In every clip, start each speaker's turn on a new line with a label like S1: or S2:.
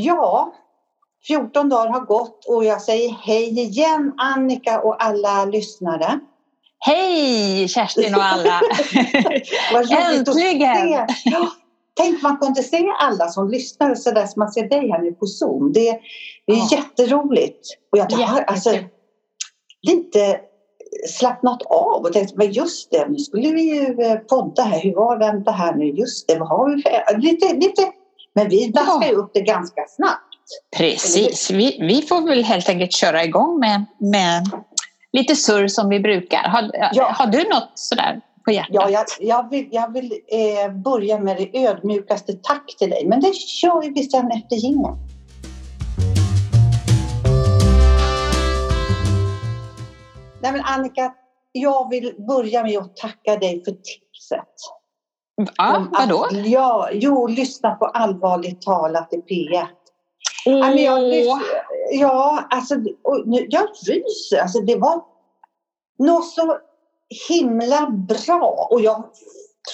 S1: Ja, 14 dagar har gått och jag säger hej igen Annika och alla lyssnare.
S2: Hej Kerstin och alla! Äntligen!
S1: Ja, tänk man kunde se alla som lyssnar så där som man ser dig här nu på Zoom. Det, det är ja. jätteroligt. Och jag har alltså, lite slappnat av och tänkt men just det, nu skulle vi ju eh, podda här. Hur var det här nu? Just det, vad har vi för... Lite, lite... Men vi daskar ju upp det ganska snabbt.
S2: Precis, vi, vi får väl helt enkelt köra igång med, med lite surr som vi brukar. Har, ja. har du något sådär på hjärtat?
S1: Ja, jag, jag vill, jag vill eh, börja med det ödmjukaste tack till dig. Men det kör vi sen efter jingeln. Nej men Annika, jag vill börja med att tacka dig för tipset.
S2: Ja, vadå?
S1: Att, ja, jo, lyssna på Allvarligt talat i P1. Mm. Men jag, ja, alltså, jag ryser. Alltså, det var något så himla bra. Och jag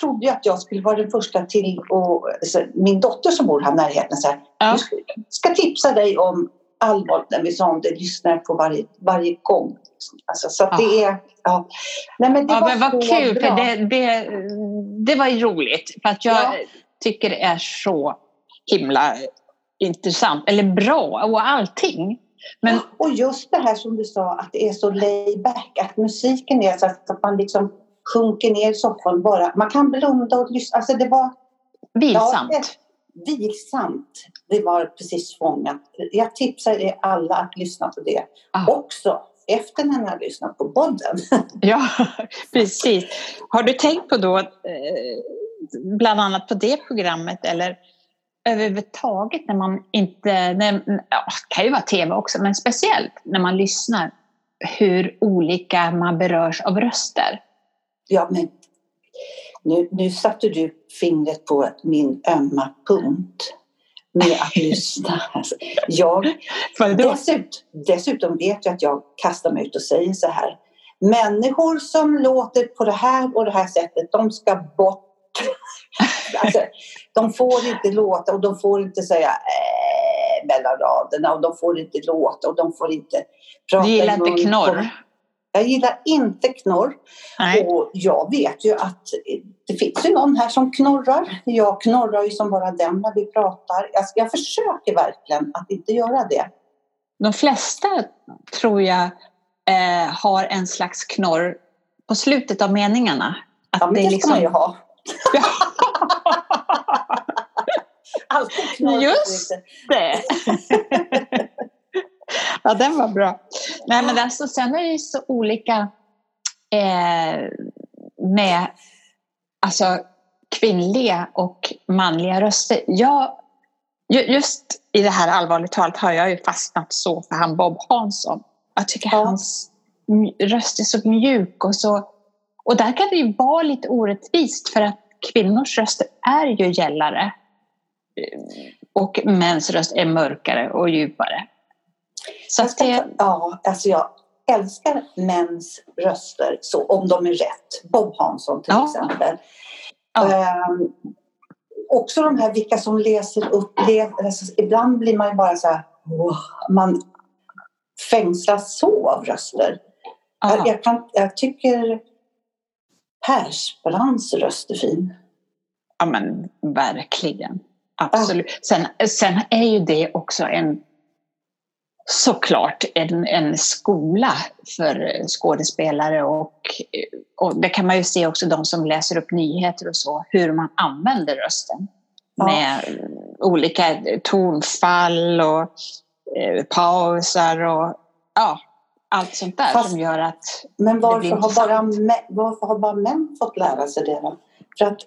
S1: trodde att jag skulle vara den första till och alltså, min dotter som bor här i närheten så här, ja. ska tipsa dig om allvarligt när vi sa om det, lyssnar på varje, varje gång. Alltså, så ja. det är... Ja. Nej, men det
S2: ja,
S1: var
S2: men vad kul, bra. för det, det, det var ju roligt. För att jag ja. tycker det är så himla intressant, eller bra och allting.
S1: Men... Och just det här som du sa att det är så layback, att musiken är så att man liksom sjunker ner i soffan bara. Man kan blunda och lyssna. Alltså det var...
S2: Vilsamt. Ja,
S1: det, vilsamt. Det var precis fångat. Jag tipsar er alla att lyssna på det. Ah. Också efter när ni har lyssnat på podden.
S2: ja, precis. Har du tänkt på då, eh, bland annat på det programmet eller överhuvudtaget när man inte, när, ja, det kan ju vara tv också, men speciellt när man lyssnar, hur olika man berörs av röster.
S1: Ja, men nu, nu satte du fingret på min ömma punkt med att lyssna. Jag, dessutom, dessutom vet jag att jag kastar mig ut och säger så här. Människor som låter på det här och det här sättet, de ska bort Alltså, de får inte låta och de får inte säga äh, mellan raderna och de får inte låta och de får inte
S2: prata. Du gillar inte knorr?
S1: Jag gillar inte knorr. Nej. Och jag vet ju att det finns ju någon här som knorrar. Jag knorrar ju som bara den när vi pratar. Jag, jag försöker verkligen att inte göra det.
S2: De flesta tror jag eh, har en slags knorr på slutet av meningarna.
S1: Att ja, men det, det liksom... ska man ju ha. Alltid knorr.
S2: Just det. ja, den var bra. Nej, men alltså, sen är det ju så olika eh, med alltså, kvinnliga och manliga röster. Jag, just i det här allvarligt talat har jag ju fastnat så för han Bob Hansson. Jag tycker ja. hans röst är så mjuk och så och där kan det ju vara lite orättvist för att kvinnors röster är ju gällare och mäns röst är mörkare och djupare.
S1: Så ska, det... Ja, alltså jag älskar mäns röster så, om de är rätt. Bob Hansson till ja. exempel. Ja. Um, också de här vilka som läser upp. Alltså, ibland blir man ju bara så här, wow, man fängslas så av röster. Jag, jag, kan, jag tycker Persbrandts röst är fin.
S2: Ja men verkligen. Absolut. Ah. Sen, sen är ju det också en såklart en, en skola för skådespelare och, och det kan man ju se också de som läser upp nyheter och så, hur man använder rösten. Ja. Med olika tonfall och eh, pauser och ja, allt sånt där Fast, som gör att
S1: Men varför har, bara män, varför har bara män fått lära sig det då? För att,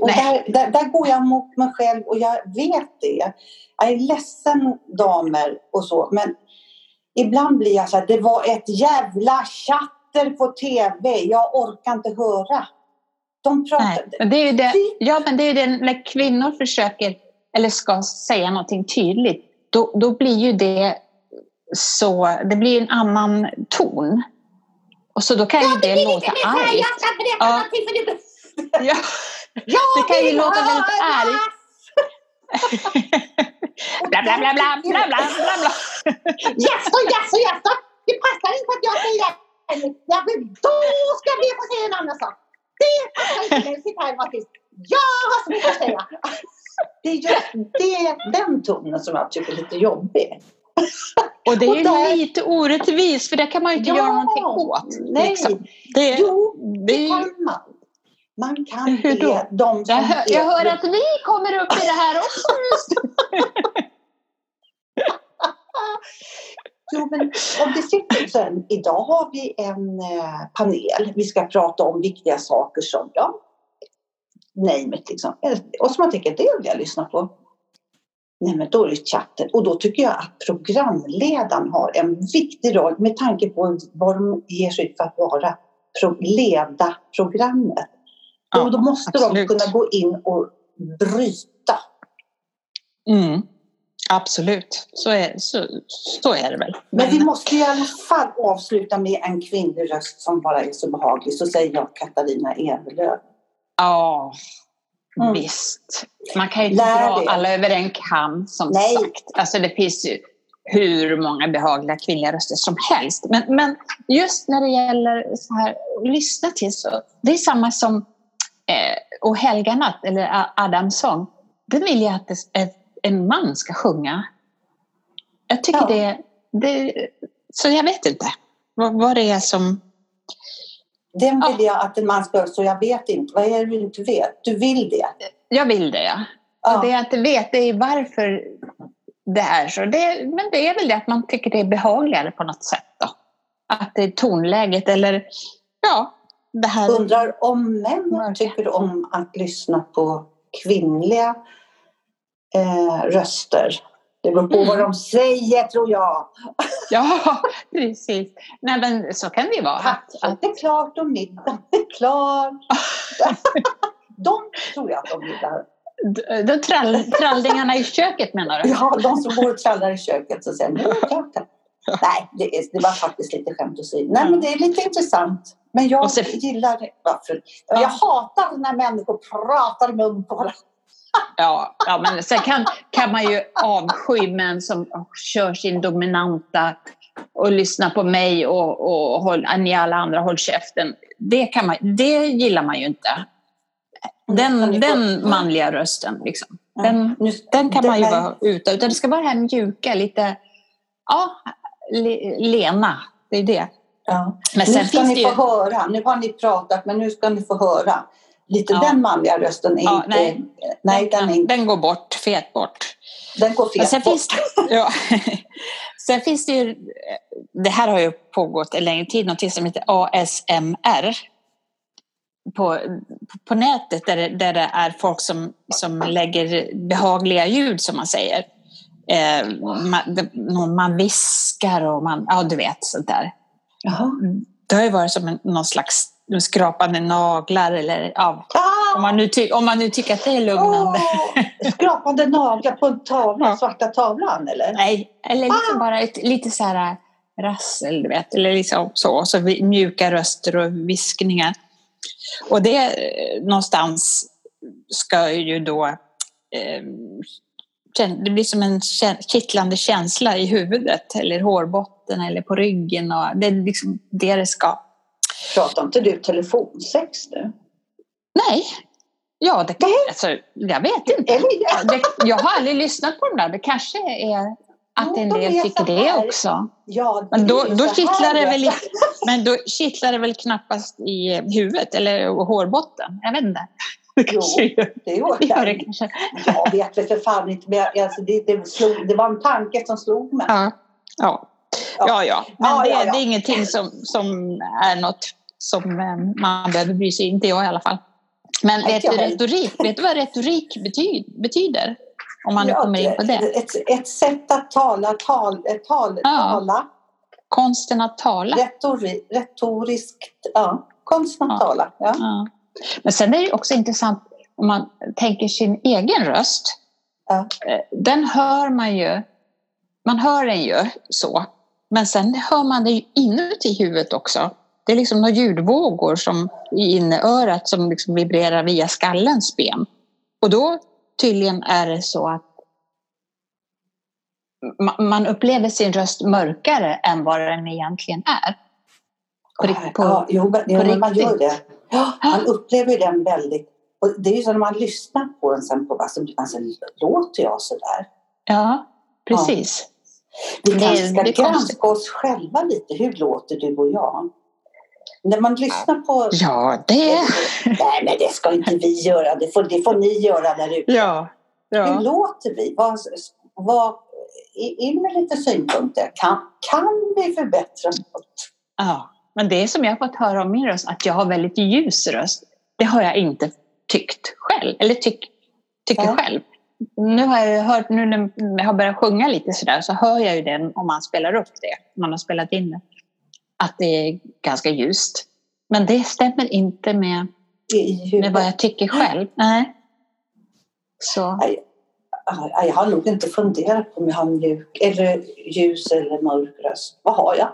S1: och där, där, där, går jag mot mig själv och jag vet det. Jag är ledsen damer och så men ibland blir jag så här, det var ett jävla chatter på TV, jag orkar inte höra. De pratar... Nej,
S2: men det är det, ja men det är det när kvinnor försöker eller ska säga någonting tydligt då, då blir ju det så det blir en annan ton. Och så då kan ju det låta argt. Ja. ja. Det kan ju låta väldigt argt. bla, bla, bla, bla, bla, bla, bla, bla.
S1: Jaså, jaså, jaså! Det passar inte att jag säger det. Ja, men då ska att få säga en annan sak. Det passar inte mig. Sitt här tyst. Jag har så mycket att säga. Det är just det, den tonen som jag tycker är lite jobbig.
S2: Och det är
S1: Och
S2: ju
S1: där-
S2: lite orättvist för det kan man ju inte
S1: Ja,
S2: göra någonting åt.
S1: nej.
S2: Liksom. Det,
S1: Jo,
S2: det,
S1: det kan man. Man kan
S2: Hur då?
S1: be de som
S2: jag, hör, jag hör att vi kommer upp i det här också.
S1: Jo, men om det sitter sen, idag har vi en eh, panel. Vi ska prata om viktiga saker som, ja, name it liksom. Och som man tänker, det vill jag lyssna på. Nej, men då är det chatten. Och då tycker jag att programledaren har en viktig roll med tanke på vad de ger sig ut för att vara. Pro, leda programmet. Och då måste de
S2: absolut.
S1: kunna gå in och bryta.
S2: Mm. Absolut, så är, så, så är det väl.
S1: Men vi måste i alla fall avsluta med en kvinnlig röst som bara är så behaglig. Så säger jag Katarina Evelöv.
S2: Ja,
S1: Mm.
S2: visst. Man kan ju inte
S1: Lär
S2: dra
S1: dig.
S2: alla över en kam som
S1: Nej.
S2: sagt. Alltså det finns ju hur många behagliga kvinnliga röster som helst. Men, men just när det gäller så här, att lyssna till så, det är samma som Och Helga natt, eller A- Adamsson, den vill jag att en man ska sjunga. Jag tycker
S1: Ja.
S2: det, det... Så jag vet inte vad, vad det är som...
S1: Den
S2: Ja.
S1: vill jag att en man ska, så jag vet inte. Vad är det du inte vet? Du vill det?
S2: Jag vill det, ja.
S1: Ja.
S2: Och det jag inte vet det är varför det är så. Det, men det är väl det att man tycker det är behagligare på något sätt. Då. Att det är tonläget eller ja, här.
S1: Undrar om män tycker om att lyssna på kvinnliga eh, röster. Det beror på
S2: Mm.
S1: vad de säger tror jag.
S2: Ja, precis. Nej, men så kan det ju vara. Att, att,
S1: Kaffet är klart och middagen är klar. de tror jag att de gillar.
S2: d- de trall, trallningarna i köket menar du?
S1: Ja, de som går och trallar i köket så säger nu är det klart. här." Nej, det, är, det var faktiskt lite skämt åsido. Nej, men det är lite intressant. Men jag
S2: Och så-
S1: gillar det. Varför? Jag
S2: Ja.
S1: hatar när människor pratar i mun på varandra.
S2: Ja, ja, men sen kan, kan man ju avsky män som kör sin dominanta och lyssnar på mig och, och håll, ni alla andra håll käften. Det, kan man, det gillar man ju inte.
S1: Mm,
S2: Den,
S1: få-
S2: den manliga rösten, liksom. den,
S1: Nu-
S2: den kan man ju vara ute Utan det ska vara det här mjuka, lite ja, le, lena. Det är det.
S1: Ja.
S2: Men
S1: nu
S2: sen
S1: ska
S2: finns
S1: ni
S2: ju...
S1: få höra. Nu har ni pratat, men nu ska ni få höra. Lite
S2: Ja.
S1: den manliga rösten är
S2: Ja,
S1: inte...
S2: nej.
S1: nej, den, inte,
S2: den går bort, fet bort.
S1: den går fel
S2: sen
S1: bort.
S2: finns, ja. sen finns det ju, det här har ju pågått en längre tid, något som heter ASMR på, på nätet där det, där det är folk som, som lägger behagliga ljud som man säger. Eh, man, man viskar och man, ja du vet sånt där.
S1: Jaha.
S2: Det har ju varit som en, någon slags skrapande naglar eller ja,
S1: Ah!
S2: om, man nu ty, om man nu tycker att det är lugnande.
S1: Åh, skrapande naglar på en tavla,
S2: Ja.
S1: svarta tavlan eller?
S2: Nej, eller liksom
S1: Ah!
S2: bara ett, lite så här äh, rassel, du vet. Eller liksom så, så mjuka röster och viskningar. Och det eh, någonstans ska ju då... Eh, det blir som en kittlande känsla i huvudet eller hårbotten eller på ryggen. Och det är liksom det det ska.
S1: Pratar inte du telefonsex nu?
S2: Nej, ja, det kan, alltså, jag vet inte. Det, jag har aldrig lyssnat på de där. Det kanske är att en
S1: de
S2: del tycker det också.
S1: Ja,
S2: Men då,
S1: det är
S2: då,
S1: så
S2: kittlar det väl, men då kittlar det väl knappast i huvudet eller hårbotten. Jag vet inte. Det
S1: Jo,
S2: gör
S1: Det.
S2: Gör det kanske.
S1: Jag vet väl för fan inte, men alltså det, det, slog, det var en tanke som slog mig.
S2: Ja. Ja. ja, ja. Men
S1: Ja,
S2: det,
S1: ja, ja.
S2: det är ingenting som, som är något som eh, man behöver bry sig inte jag i alla fall. Men vet du, retorik, vet du vad retorik bety, betyder? Om man nu kommer in på det.
S1: Ett, ett sätt att tala, tal, tal, tala
S2: Konsten att tala.
S1: retori, retoriskt, ja, konsten att tala. Ja.
S2: Ja. Men sen är det också intressant om man tänker sin egen röst.
S1: Ja.
S2: Eh, Den hör man ju, man hör den ju så. Men sen hör man det ju inuti huvudet också. Det är liksom några ljudvågor som i inneörat som liksom vibrerar via skallens ben. Och då tydligen är det så att man upplever sin röst mörkare än vad den egentligen är.
S1: På, på, ja, jo, på jo, man gör det. Man upplever den väldigt... Och det är ju så när man lyssnar på den sen på alltså, alltså, låter jag så där?
S2: Ja, precis.
S1: Ja. Vi kanske ska granska oss själva lite. Hur låter du och jag? När man lyssnar på...
S2: Ja, det...
S1: Nej, men det ska inte vi göra. Det får, det får ni göra där ute.
S2: Ja, ja.
S1: Hur låter vi? Vad, vad, in med lite synpunkter. Kan, kan vi förbättra något?
S2: Ja, men det som jag har fått höra om min röst, att jag har väldigt ljus röst, det har jag inte tyckt själv. Eller tyck, tycker ja. själv. Nu har jag hört, nu när jag har börjat sjunga lite sådär, så hör jag ju det om man spelar upp det, man har spelat in det att det är ganska ljust. Men det stämmer inte med, med vad jag tycker själv. Nej. Så.
S1: Jag har nog inte funderat på om jag har mjuk eller ljus eller mörk röst. Vad har jag?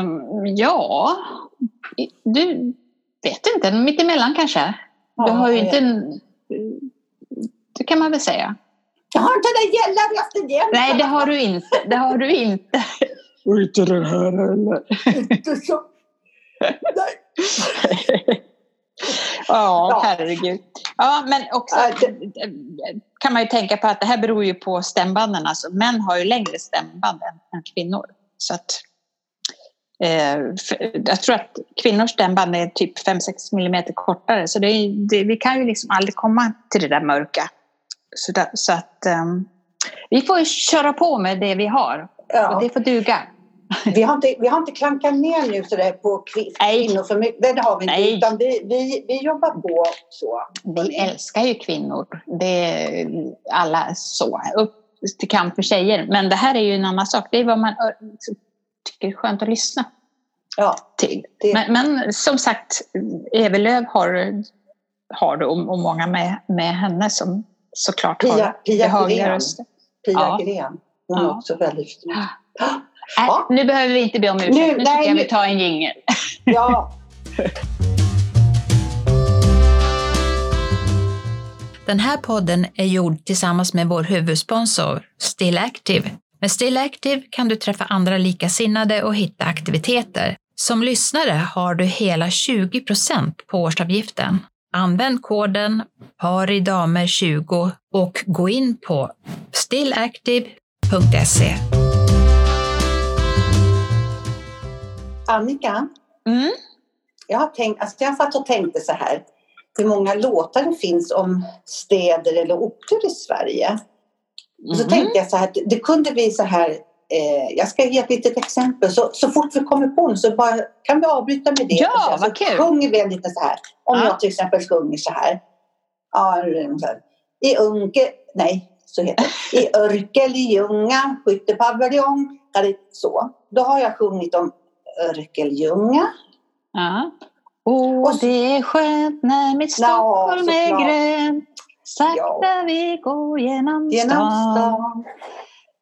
S2: Um, ja, du vet inte, mittemellan kanske. Du har ju inte en, Det kan man väl säga.
S1: Jag har inte den gälla rösten jämt.
S2: Nej, det har du inte. Det har du inte.
S3: Och inte den här heller.
S1: Inte så. Nej.
S2: ja, herregud. Ja, men också kan man ju tänka på att det här beror ju på stämbanden. Alltså, män har ju längre stämband än kvinnor. Så att, jag tror att kvinnors stämband är typ 5-6 millimeter kortare. Så det, det, vi kan ju liksom aldrig komma till det där mörka. Så, där, så att um, vi får köra på med det vi har. Ja. Och det får duga.
S1: Vi har inte, vi har inte klankat ner nu sådär på kvinnor för mycket. Det har vi inte. Utan vi, vi, vi jobbar på så.
S2: Vi älskar ju kvinnor. Det är alla så. Upp till kamp för tjejer. Men det här är ju en annan sak. Det är vad man tycker är skönt att lyssna
S1: ja,
S2: till. Det. Men, men, som sagt, Evelöv har, har du och, och många med, med henne som såklart
S1: Pia,
S2: har
S1: Pia behagliga röster. Pia ja. Gren. Hon är ja. också väldigt
S2: Äh, ja. Nu behöver vi inte be om ursäkt, nu, nu tycker nej, jag vi tar en jingel.
S1: Ja.
S4: Den här podden är gjord tillsammans med vår huvudsponsor Still Active. Med Still Active kan du träffa andra likasinnade och hitta aktiviteter. Som lyssnare har du hela 20% på årsavgiften. Använd koden paridamer20 och gå in på stillactive.se.
S1: Annika,
S2: mm?
S1: jag, har tänkt, alltså jag satt och tänkte så här, hur många låtar det finns om städer eller orter i Sverige. Mm. Så mm-hmm. tänkte jag så här, det kunde bli så här, eh, jag ska ge ett litet exempel, så, så fort vi kommer på så bara, kan vi avbryta med det.
S2: Ja, vad kul!
S1: Så sjunger vi lite så här, om ja. jag till exempel sjunger så här. I Unke, nej, så heter det. I Örkel, i Ljunga, skyttepaviljong, så. Då har jag sjungit om Örkelljunga.
S2: Ja. Och, och det är skönt när mitt Stockholm ja, är grönt. Sakta ja. vi går genom, genom stan.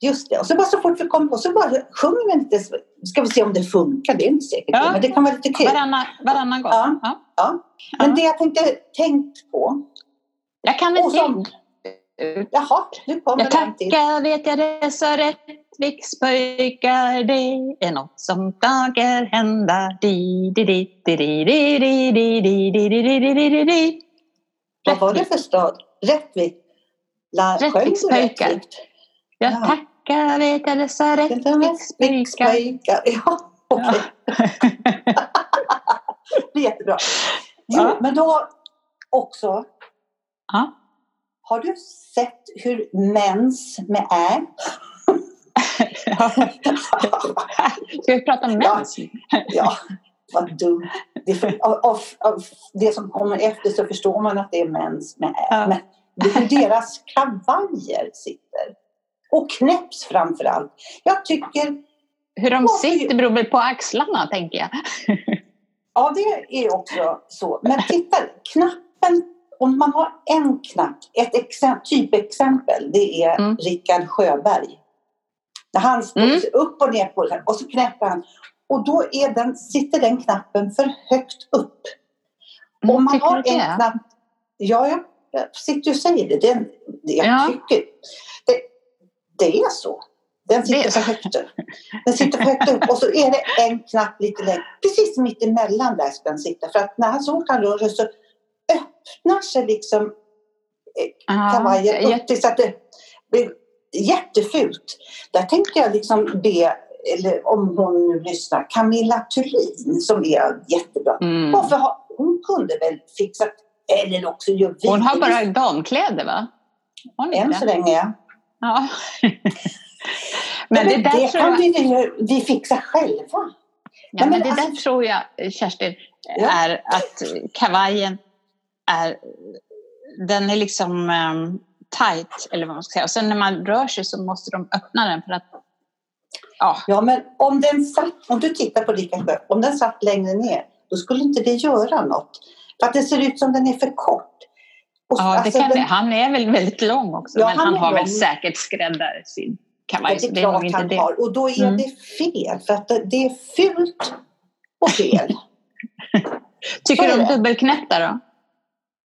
S1: Just det, och så bara så fort vi kommer på så bara sjunger vi lite. Ska vi se om det funkar, det är inte säkert. Ja. Men det kan vara lite kul.
S2: Varannan, varannan gång.
S1: Ja. Ja. ja. Men det jag tänkte tänkt på.
S2: Jag kan väl som,
S1: Jaha, nu kommer
S2: jag tackar vet jag dessa Rättvikspojkar, det är något som dagar hända. Di, di, di, di, di, di, di, di, di, di, di, di, di, di.
S1: Vad var det för stad? Rättvik?
S2: Rättvikspojkar. Jag ja. tackar jag dessa Rättvikspojkar.
S1: Ja, okej. Okay. det är jättebra. Jo, ja. men då också.
S2: Ja.
S1: Har du sett hur mens med ä
S2: Ska vi prata mens?
S1: Ja, ja vad dumt. Det, för, av, av, av, det som kommer efter så förstår man att det är mens med. Ja. Men det är deras kavajer sitter. Och knäpps framför allt. Jag tycker...
S2: Hur de sitter beror väl på axlarna, tänker jag.
S1: ja, det är också så. Men titta, knappen om man har en knapp, ett exempel, typexempel, det är mm. Rickard Sjöberg. När han står mm. upp och ner på den och så knäpper han. Och då är den, sitter den knappen för högt upp. Mm, Om man har en knapp, ja, ja, jag sitter och säger det. Den, det jag
S2: Ja.
S1: tycker, det, det är så. Den sitter
S2: Det-
S1: för högt upp. Den sitter för högt upp och så är det en knapp lite längre. Precis mitt emellan där ska den sitta. För att när han så fort han rör sig så öppnar sig liksom eh, kavajen upp tills att det blir jättefult. Där tänker jag liksom be, eller om hon nu lyssnar, Camilla Thulin som är jättebra.
S2: Mm.
S1: Varför har, hon kunde väl fixat, eller också gör vi
S2: Hon har
S1: det.
S2: bara damkläder va? Hon
S1: Än så
S2: det?
S1: länge.
S2: Ja. Men det
S1: men
S2: där
S1: det
S2: tror
S1: kan
S2: jag...
S1: vi, vi fixa själva.
S2: Ja, men
S1: men
S2: det där
S1: alltså-
S2: tror jag, Kerstin,
S1: Ja.
S2: är att kavajen är, den är liksom um, tight, eller vad man ska säga. Och sen när man rör sig så måste de öppna den för att, ja,
S1: Ja, men om den satt, om du tittar på Rika sjö, om den satt längre ner, då skulle inte det göra något. För att det ser ut som den är för kort. Och
S2: ja det
S1: alltså,
S2: kan,
S1: den-
S2: det. han är väl väldigt lång också,
S1: Ja,
S2: men
S1: han
S2: han
S1: är
S2: har väl
S1: lång.
S2: säkert skräddarsydd
S1: Ja,
S2: kavaj,
S1: det är
S2: det är
S1: klart
S2: inte
S1: han
S2: det.
S1: har. Och då är
S2: Mm.
S1: det fel. För att det- det är fult och fel.
S2: Tycker
S1: är
S2: du om
S1: det.
S2: dubbelknäppta då?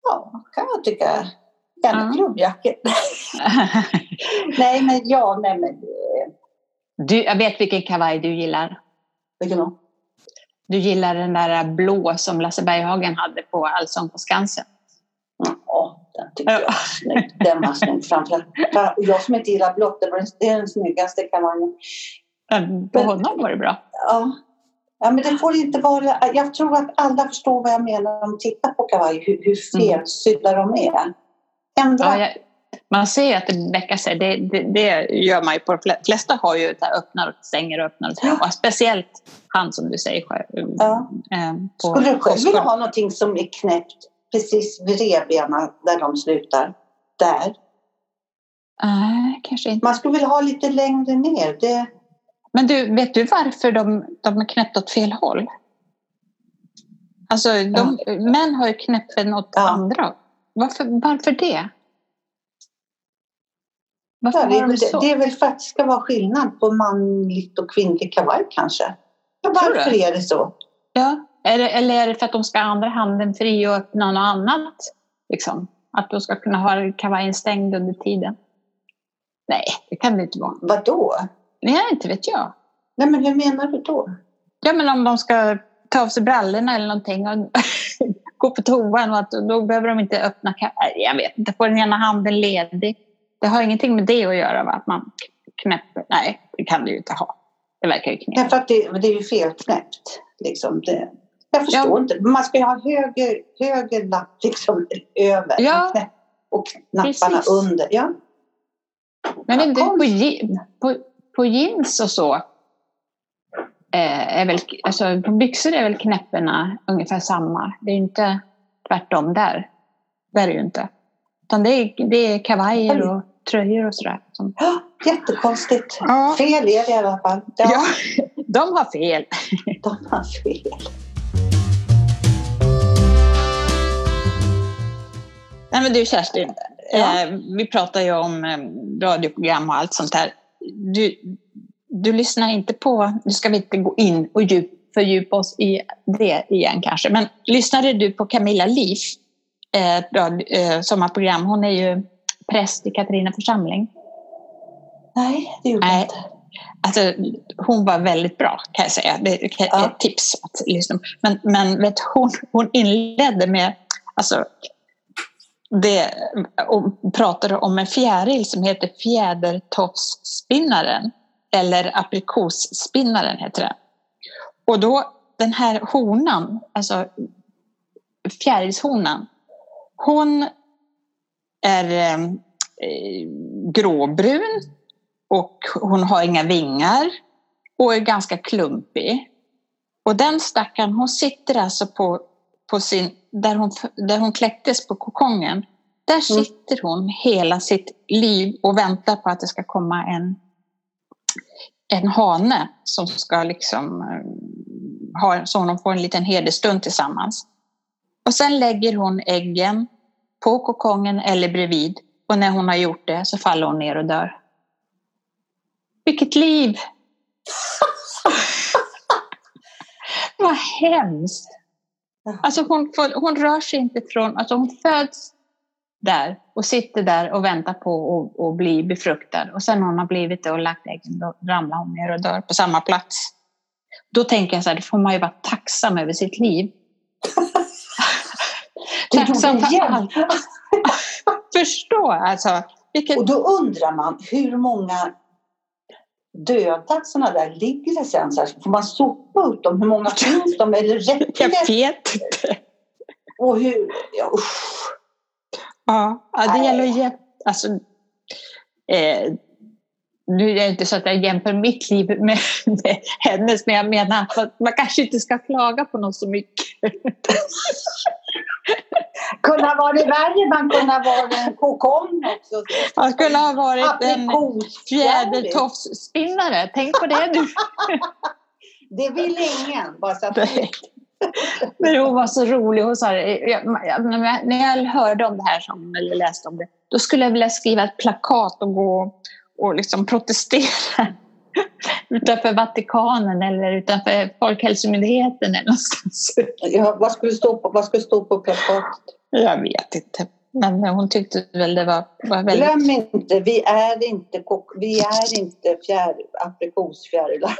S1: ja, kan jag tycka. Gärna
S2: Ja.
S1: klubbjackor. nej, men ja, nej men.
S2: Du, jag vet vilken kavaj du gillar.
S1: Vilken då?
S2: Du gillar den där blå som Lasse Berghagen hade på Allsång på Skansen.
S1: Ja, den tycker jag var snygg. Den var snygg framförallt. Jag som inte gillar blått, det var den, det är den snyggaste kavajen.
S2: På honom var det bra.
S1: Ja. ja, men det får inte vara... Jag tror att alla förstår vad jag menar när de tittar på kavaj, hur, hur felsydda de är. Ändra.
S2: Ja, jag, man ser att det bäckar sig. Det, det, det gör man ju på de fle- flesta har ju det här öppnar och stänger och öppnar och stänger. Speciellt han som du säger.
S1: Ja.
S2: eh, på
S1: Skulle du själv vilja ha någonting som är knäppt precis vid revbenen där de slutar? Där.
S2: Nej, kanske inte.
S1: Man skulle vilja ha lite längre ner. Det,
S2: Men du, vet du varför de, de är knäppta åt fel håll? Alltså, de, män har ju knäppen åt
S1: Ja.
S2: andra. Varför, varför det? Varför
S1: det, är
S2: de
S1: väl,
S2: så?
S1: det är väl för att det ska vara skillnad på manligt och kvinnlig kavaj kanske. Ja, varför är det så?
S2: Ja, är det, eller är det för att de ska ha andra handen fri och öppna något annat? Liksom? Att de ska kunna ha kavajen stängd under tiden? Nej, det kan det inte vara.
S1: Vadå?
S2: Nej, inte vet jag.
S1: Nej, men hur menar du då?
S2: Ja, men om de ska ta av sig brallorna eller någonting och gå på toan och att då behöver de inte öppna kavajen. Jag vet inte, få den ena handen ledig. Det har ingenting med det att göra, va? att man knäpper. Nej, det kan det ju inte ha. Det verkar ju knepigt.
S1: Därför att det, det är ju felknäppt. Liksom. Det, jag förstår
S2: Ja.
S1: inte. Man ska ju ha höger, höger lapp liksom över
S2: Ja.
S1: och, knapparna
S2: Precis.
S1: under. Ja.
S2: Men vet du,
S1: Ja,
S2: på, je- på, på jeans och så, eh, är väl, alltså, på byxor är väl knäpporna ungefär samma. Det är inte tvärtom där. Det är det ju inte. Utan det är, det är kavajer och tröjor och sådär. Som,
S1: Ja, jättekonstigt.
S2: Ja.
S1: Fel är det i alla fall. Ja,
S2: ja, de har fel.
S1: De har fel.
S2: Nej, men du Kerstin,
S1: Ja.
S2: eh, vi pratar ju om eh, radioprogram och allt sånt där. Du, du lyssnar inte på, nu ska vi inte gå in och djup, fördjupa oss i det igen kanske, men lyssnade du på Camilla Liv, eh, eh, sommarprogram? Hon är ju präst i Katarina församling.
S1: Nej, det gjorde jag inte.
S2: Alltså, hon var väldigt bra kan jag säga. Det är ett
S1: Ja.
S2: tips att lyssna. Men, men vet, hon, hon inledde med, alltså, det, och pratade om en fjäril som heter fjädertofsspinnaren. Eller aprikosspinnaren heter det. Och då den här honan, alltså fjärilshonan, hon är eh, eh, gråbrun och hon har inga vingar och är ganska klumpig. Och den stackaren, hon sitter alltså på, på sin, där hon, där hon kläcktes på kokongen. Där sitter hon hela sitt liv och väntar på att det ska komma en, en hane som ska liksom eh, ha, så hon får en liten hedersstund tillsammans. Och sen lägger hon äggen på kokongen eller bredvid och när hon har gjort det så faller hon ner och dör. Vilket liv! Vad hemskt! Alltså hon, hon rör sig inte från, alltså hon föds där och sitter där och väntar på att, att bli befruktad. Och sen när hon har blivit det och lagt äggen, då ramlar hon ner och dör på samma plats. Då tänker jag så här, då får man ju vara tacksam över sitt liv för allt. Förstå alltså. Vilket...
S1: Och då undrar man hur många döda sådana där ligger det sen? Så här, får man sopa ut dem? Hur många finns de? Eller räcker
S2: Jag vet inte.
S1: Och hur? Ja, usch.
S2: Ja, ja det
S1: Nej.
S2: gäller att alltså, eh, nu är det inte så att jag jämför mitt liv med, med hennes, men jag menar att man kanske inte ska klaga på något så mycket.
S1: Kunna vara det värre, man kunde vara en kokong också.
S2: Man skulle ha varit en fjädertofsspinnare. Tänk på det du.
S1: Det vill ingen. Bara så att.
S2: Men hon var så rolig. Hon sa, jag- när jag hörde om det här, som, eller läste om det, då skulle jag vilja skriva ett plakat och gå och liksom protestera utanför Vatikanen eller utanför Folkhälsomyndigheten eller någonstans.
S1: ja, vad, skulle stå på, vad skulle stå på plakatet?
S2: Jag vet inte. Men hon tyckte väl det var, var väldigt...
S1: Glöm inte, vi är inte, vi är inte fjär, aprikosfjärilar.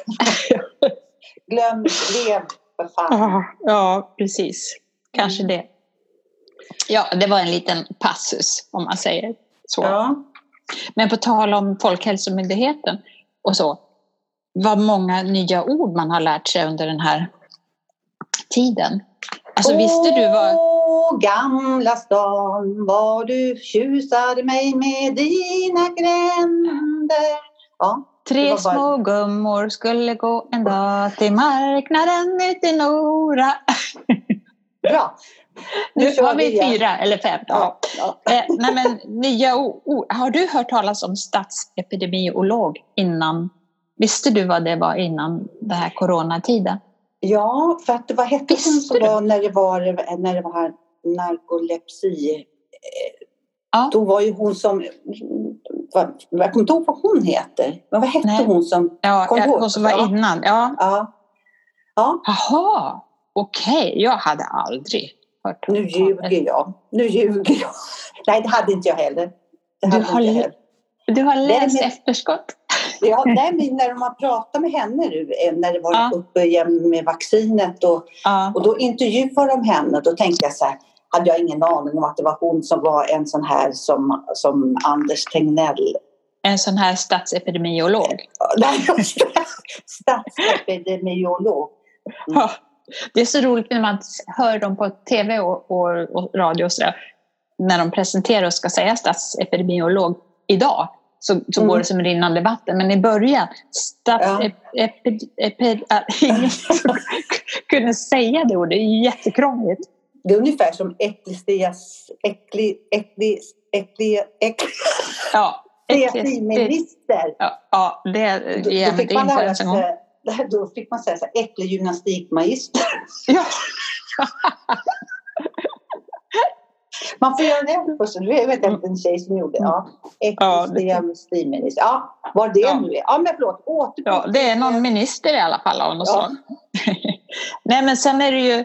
S1: Glöm, lev för fan.
S2: Ja, ja, precis. Kanske det. Ja, det var en liten passus om man säger så.
S1: Ja.
S2: Men på tal om Folkhälsomyndigheten och så. Vad många nya ord man har lärt sig under den här tiden. Alltså visste du vad...
S1: Åh, gamla stan, vad du tjusade mig med dina gränder. Ja,
S2: Tre
S1: bara-
S2: små gummor skulle gå en dag till marknaden ut i Nora.
S1: bra.
S2: Nu har vi
S1: igen.
S2: fyra eller fem. Ja.
S1: Ja.
S2: Eh, nej men nya. Har du hört talas om statsepidemiolog innan? Visste du vad det var innan den här coronatiden?
S1: ja, för att vad hette hon som var när det var, när det var här narkolepsi?
S2: Ja.
S1: Då var ju hon som, vad, jag kommer inte ihåg vad hon heter. Men vad hette
S2: Nej.
S1: hon som,
S2: Ja,
S1: Kom
S2: jag- hon som var
S1: Ja.
S2: innan. Ja.
S1: ja. Ja,
S2: Jaha, okej. Jag hade aldrig hört
S1: nu ljuger jag. Nu ljuger jag. Nej, det hade inte jag heller. Det
S2: Du har
S1: inte heller.
S2: Du har läst
S1: men-
S2: efterskott?
S1: Ja, nej, men när man pratade med henne nu, eh, när det var
S2: Ja.
S1: uppe igen med vaccinet och,
S2: Ja.
S1: och då intervjuade de henne. Då tänkte jag så här, hade jag ingen aning om att det var hon som var en sån här som, som Anders Tegnell.
S2: En sån här statsepidemiolog.
S1: Nej. Statsepidemiolog. Mm.
S2: Ja. Det är så roligt när man hör dem på tv och, och, och radio och sådär. När de presenterar och ska säga statsepidemiolog idag så, så
S1: Mm.
S2: går det som rinnande vatten. Men i början, statsepidemiolog, som kunde säga det ordet. Det är jättekrångligt.
S1: Det är ungefär som eklistias, ekli, ekli, ekli, ekli,
S2: Ja,
S1: ecklesiminister.
S2: Ja, ja, det
S1: då
S2: jag
S1: fick man lära sig, då fick man säga så här, äcklig gymnastikmagister.
S2: Ja.
S1: Man får göra det först. Du vet jag en tjej som gjorde. Ja.
S2: Det-
S1: Ecklesiastikminister. Ja, vad det
S2: Ja.
S1: nu är. Ja, men förlåt. Återgå
S2: Ja, det är någon minister i alla fall av något
S1: Ja.
S2: Nej, men sen är det ju,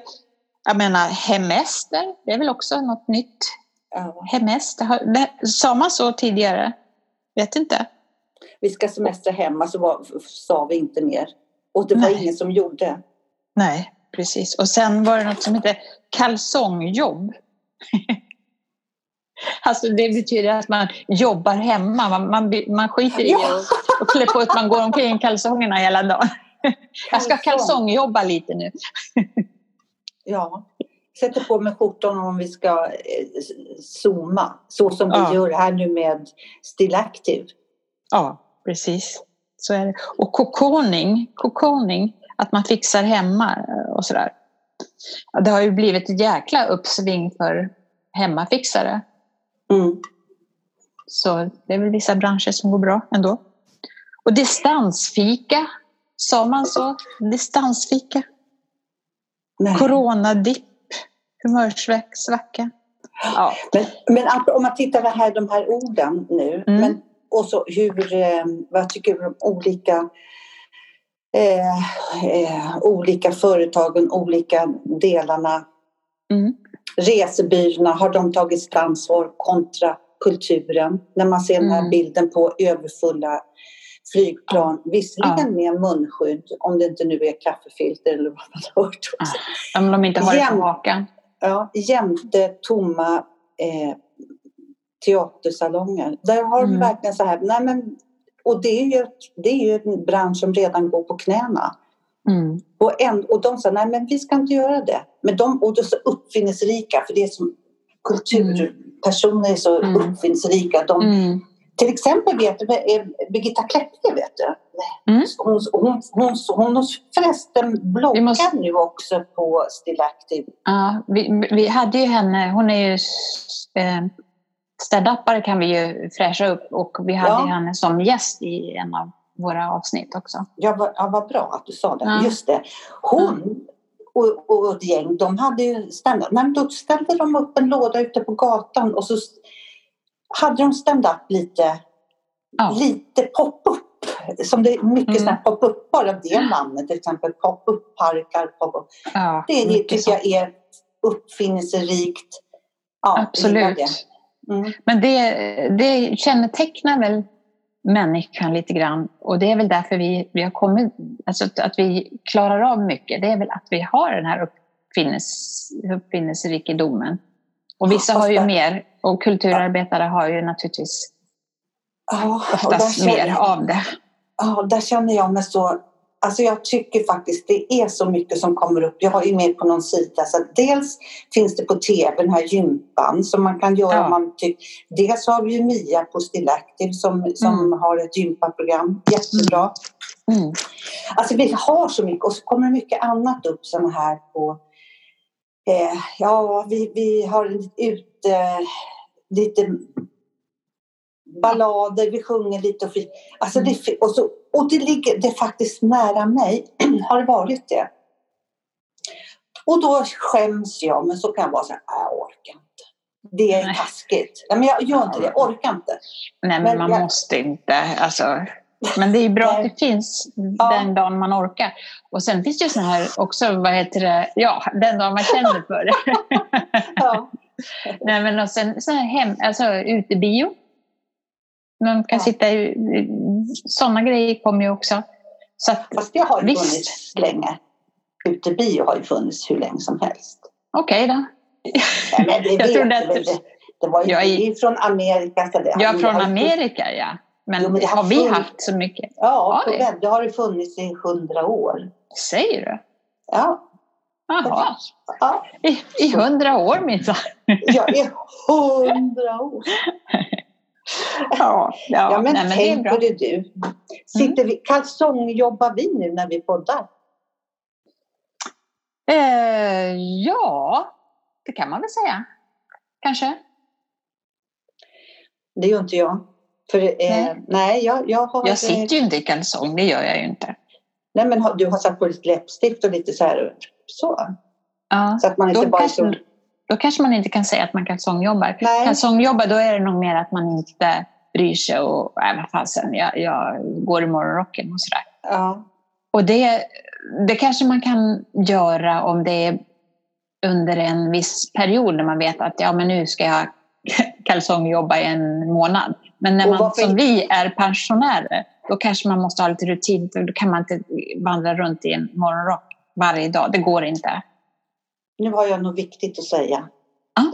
S2: jag menar, hemester, det är väl också något nytt.
S1: Ja.
S2: Hemester, det, sa man så tidigare? Vet inte.
S1: Vi ska semestra hemma så var, sa vi inte mer. Och det var
S2: Nej.
S1: ingen som gjorde.
S2: Nej, precis. Och sen var det något som heter kalsongjobb. Alltså det betyder att man jobbar hemma. Man, man, man skiter i och, och klär på att man går omkring i kalsongerna hela dagen. Jag ska kalsongjobba lite nu.
S1: Ja. Sätter på mig skjortan om vi ska eh, zooma. Så som
S2: Ja.
S1: vi gör här nu med Still Active.
S2: Ja, precis. Så är det. Och kokoning, kokoning, att man fixar hemma eh, och sådär. Det har ju blivit ett jäkla uppsving för hemmafixare.
S1: Mm.
S2: Så det är väl vissa branscher som går bra ändå. Och distansfika, sa man så? Distansfika.
S1: Nej.
S2: Coronadipp, humörsvacka. Ja,
S1: Men, men om man tittar det här, de här orden nu.
S2: Mm.
S1: Men, och så hur, eh, vad tycker du om olika, eh, eh, olika företagen, olika delarna.
S2: Mm.
S1: resebyråerna, har de tagit sitt ansvar kontra kulturen? När man ser den här
S2: Mm.
S1: bilden på överfulla flygplan, visserligen med munskydd, om det inte nu är kaffefilter eller vad man har hört också.
S2: Om de inte har det på hakan.
S1: Ja, jämte tomma eh, teatersalonger. Där har de
S2: Mm.
S1: verkligen så här, nej men, och det är, ju, det är ju en bransch som redan går på knäna.
S2: Mm.
S1: Och, en, och de sa, nej men vi ska inte göra det. Men de, och de är så uppfinningsrika, för det är som kulturpersoner är så
S2: Mm.
S1: uppfinningsrika. De,
S2: Mm.
S1: Till exempel vet du, Birgitta Klepke vet du.
S2: Mm.
S1: Hon, hon, hon, hon, hon förresten bloggar
S2: måste-
S1: nu också på Still Active.
S2: Ja, vi, vi hade ju henne, hon är ju eh, stand-upare kan vi ju fräscha upp och vi hade
S1: Ja.
S2: henne som gäst i en av våra avsnitt också.
S1: Ja, vad, ja, vad bra att du sa det.
S2: Ja.
S1: Just det. Hon och, och ett gäng, de hade ju stand Nej, men Då ställde de upp en låda ute på gatan och så hade de stand-up lite,
S2: Ja.
S1: lite pop-up. Som det är mycket
S2: Mm.
S1: pop-up, bara det namnet till exempel. Pop-up.
S2: Ja,
S1: Det, det tycker jag är uppfinningsrikt. Ja,
S2: Absolut.
S1: Mm.
S2: Men det, det kännetecknar väl människan lite grann och det är väl därför vi, vi har kommit, alltså att, att vi klarar av mycket, det är väl att vi har den här uppfinnes, uppfinningsrikedomen. Och vissa har ju mer och kulturarbetare har ju naturligtvis oftast mer av det.
S1: Ja, där känner jag mig så... Alltså jag tycker faktiskt det är så mycket som kommer upp. Jag har ju med på någon sida. Så dels finns det på tv den här gympan som man kan göra
S2: Ja.
S1: om man tycker. Dels har vi ju Mia på Still Active som, som
S2: Mm.
S1: har ett gympaprogram. Jättebra.
S2: Mm.
S1: Alltså vi har så mycket och så kommer det mycket annat upp sådana här på... Eh, ja, vi, vi har ut eh, lite ballader, vi sjunger lite och, fi- alltså det, fi- och, så, och det ligger det är faktiskt nära mig, har det varit det. Och då skäms jag, men så kan jag vara så här, "Nej, jag orkar inte. Det är
S2: Nej.
S1: taskigt. Nej, men jag gör inte det, jag orkar inte.
S2: Nej, men
S1: Men
S2: man
S1: jag-
S2: måste inte. Alltså, men det är bra att det finns
S1: Ja.
S2: den dagen man orkar. Och sen finns det sån här också, vad heter det, ja, den dagen man känner för det.
S1: Ja.
S2: Nej, men och sen så här hem, alltså utebio. Man kan
S1: Ja.
S2: sitta i, sådana grejer kommer ju också. Så att,
S1: Fast det har ju
S2: Visst.
S1: funnits länge. Utebio har ju funnits hur länge som helst.
S2: okej då.
S1: Nej, men det,
S2: Jag trodde att
S1: det, det var ju
S2: Jag är-
S1: ju från Amerika. Så det,
S2: Ja, från
S1: har ju-
S2: Amerika ja. Men,
S1: Jo, men det har
S2: har vi
S1: funnits-
S2: haft så mycket?
S1: Ja,
S2: Oj.
S1: det, det har det funnits i hundra år.
S2: Säger du?
S1: Ja,
S2: Jaha.
S1: ja.
S2: I, i hundra år minsann.
S1: Jag är hundra år.
S2: Ja, ja,
S1: Ja, men
S2: nej, men
S1: tänk.
S2: Mm.
S1: på det du. Sitter vi, kalsongjobbar vi nu när vi poddar?
S2: Eh, ja, det kan man väl säga. Kanske.
S1: Det gör inte jag. För, eh,
S2: Nej.
S1: nej. jag, jag har...
S2: Jag sitter ju inte i kalsong, det gör jag ju inte.
S1: Nej, men du har satt på lite läppstift och lite så här. Så.
S2: Ja,
S1: Så att man inte bara...
S2: kanske,
S1: Så,
S2: då kanske man inte kan säga att man kalsongjobbar.
S1: nej.
S2: Kalsongjobbar, då är det nog mer att man inte bryr sig och äh, vad fasen, jag, jag går i morgonrocken och sådär.
S1: Ja.
S2: Och det, det kanske man kan göra om det är under en viss period när man vet att ja, men nu ska jag kalsongjobba i en månad. Men när man som vi är pensionärer, då kanske man måste ha lite rutin. Då kan man inte vandra runt i en morgonrock varje dag. Det går inte.
S1: Nu har jag något viktigt att säga.
S2: Ja.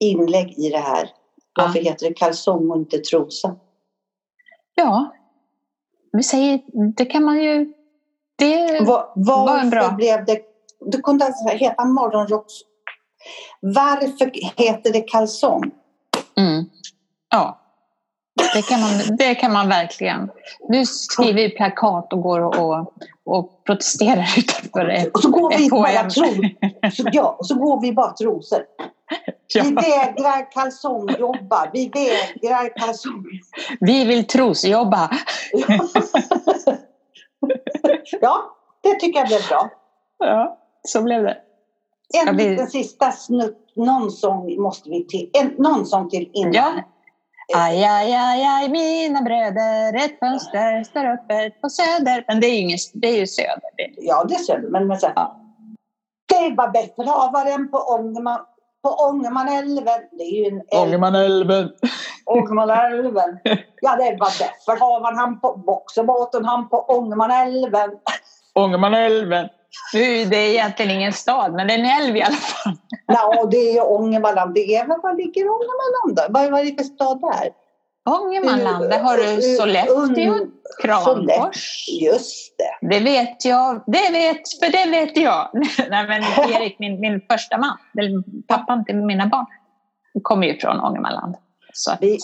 S1: Inlägg i det här. Varför heter det kalsong och inte trosa?
S2: Ja, vi säger, det kan man ju... Det,
S1: Var,
S2: är
S1: varför
S2: bra?
S1: blev det... Det kunde alltså heta morgonrocks... Varför heter det kalsong?
S2: mm, ja, det kan, man, det kan man verkligen. Nu skriver vi plakat och går och, och, och protesterar utanför
S1: Och så går vi bara
S2: FHM.
S1: tro, så, ja, och så går vi bara trosor. Vi
S2: Ja,
S1: vägrar kalsongjobba. Vi vägrar kalsong...
S2: vi vill trosjobba.
S1: Ja, det tycker jag blev bra.
S2: Ja, så blev det.
S1: En
S2: vi-
S1: liten sista snutt. Någon sång måste vi till. En, någon sång till innan.
S2: Ja. Aj, aj, aj, aj, mina bröder, ett fönster står öppet på söder. Men det är ju, ingen, det är ju söder.
S1: Ja, det ser du. Men, men så här,
S2: Ja.
S1: Det var befälhavaren på Ångerman. på Ångermanälven. Det är ju en älv.
S3: Ångermanälven.
S1: Ångermanälven. Ja, det var man han på boxerbåten, han på Ångermanälven.
S3: Ångermanälven.
S2: Nu, det är egentligen ingen stad, men det är en älv i alla fall.
S1: Ja, det är Ångermanland. Det är, var ligger Ångermanland då? Vad är det för stad där?
S2: Ångermanland, där har du Sollefteå, Kramfors.
S1: Sollefteå, Just det.
S2: Det vet jag, det vet, för det vet jag. Nej, men Erik, min, min första man, pappan till mina barn, kommer ju från Ångermanland. Att,
S1: Vi,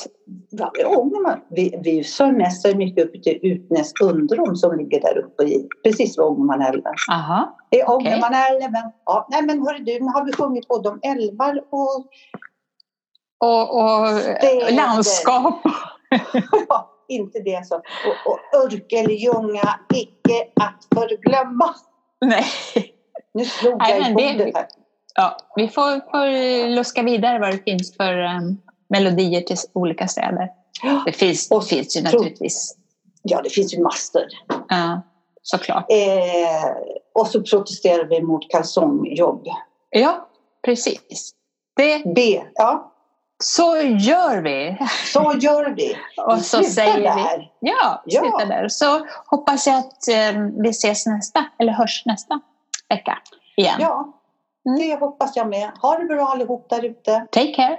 S1: ja, vi, Ångerman, vi, vi sömestrar mycket uppe till Utnäs Undrom som ligger där uppe i, precis vid Ångermanälven.
S2: aha,
S1: Det är Ångermanälven. Ja, nej men hörru du, nu har vi sjungit både om älvar och
S2: och, och landskap.
S1: ja, inte det så. Och, och Örkelljunga, icke att förglömma.
S2: Nej.
S1: Nu slog jag i bordet här.
S2: Ja, vi får, får luska vidare vad det finns för um, melodier till olika städer. Det finns,
S1: Och
S2: det finns ju naturligtvis.
S1: Ja, det finns ju massor.
S2: Ja, såklart.
S1: Eh, och så protesterar vi mot kalsongjobb.
S2: Ja, precis. Det,
S1: B, ja,
S2: så gör vi.
S1: så gör vi.
S2: Och så
S1: Sluta
S2: säger vi
S1: där.
S2: ja,
S1: Ja.
S2: sluta där. Så hoppas jag att eh, vi ses nästa, eller hörs nästa vecka igen.
S1: Ja,
S2: Mm.
S1: det hoppas jag med. Ha det bra allihop där ute.
S2: Take care.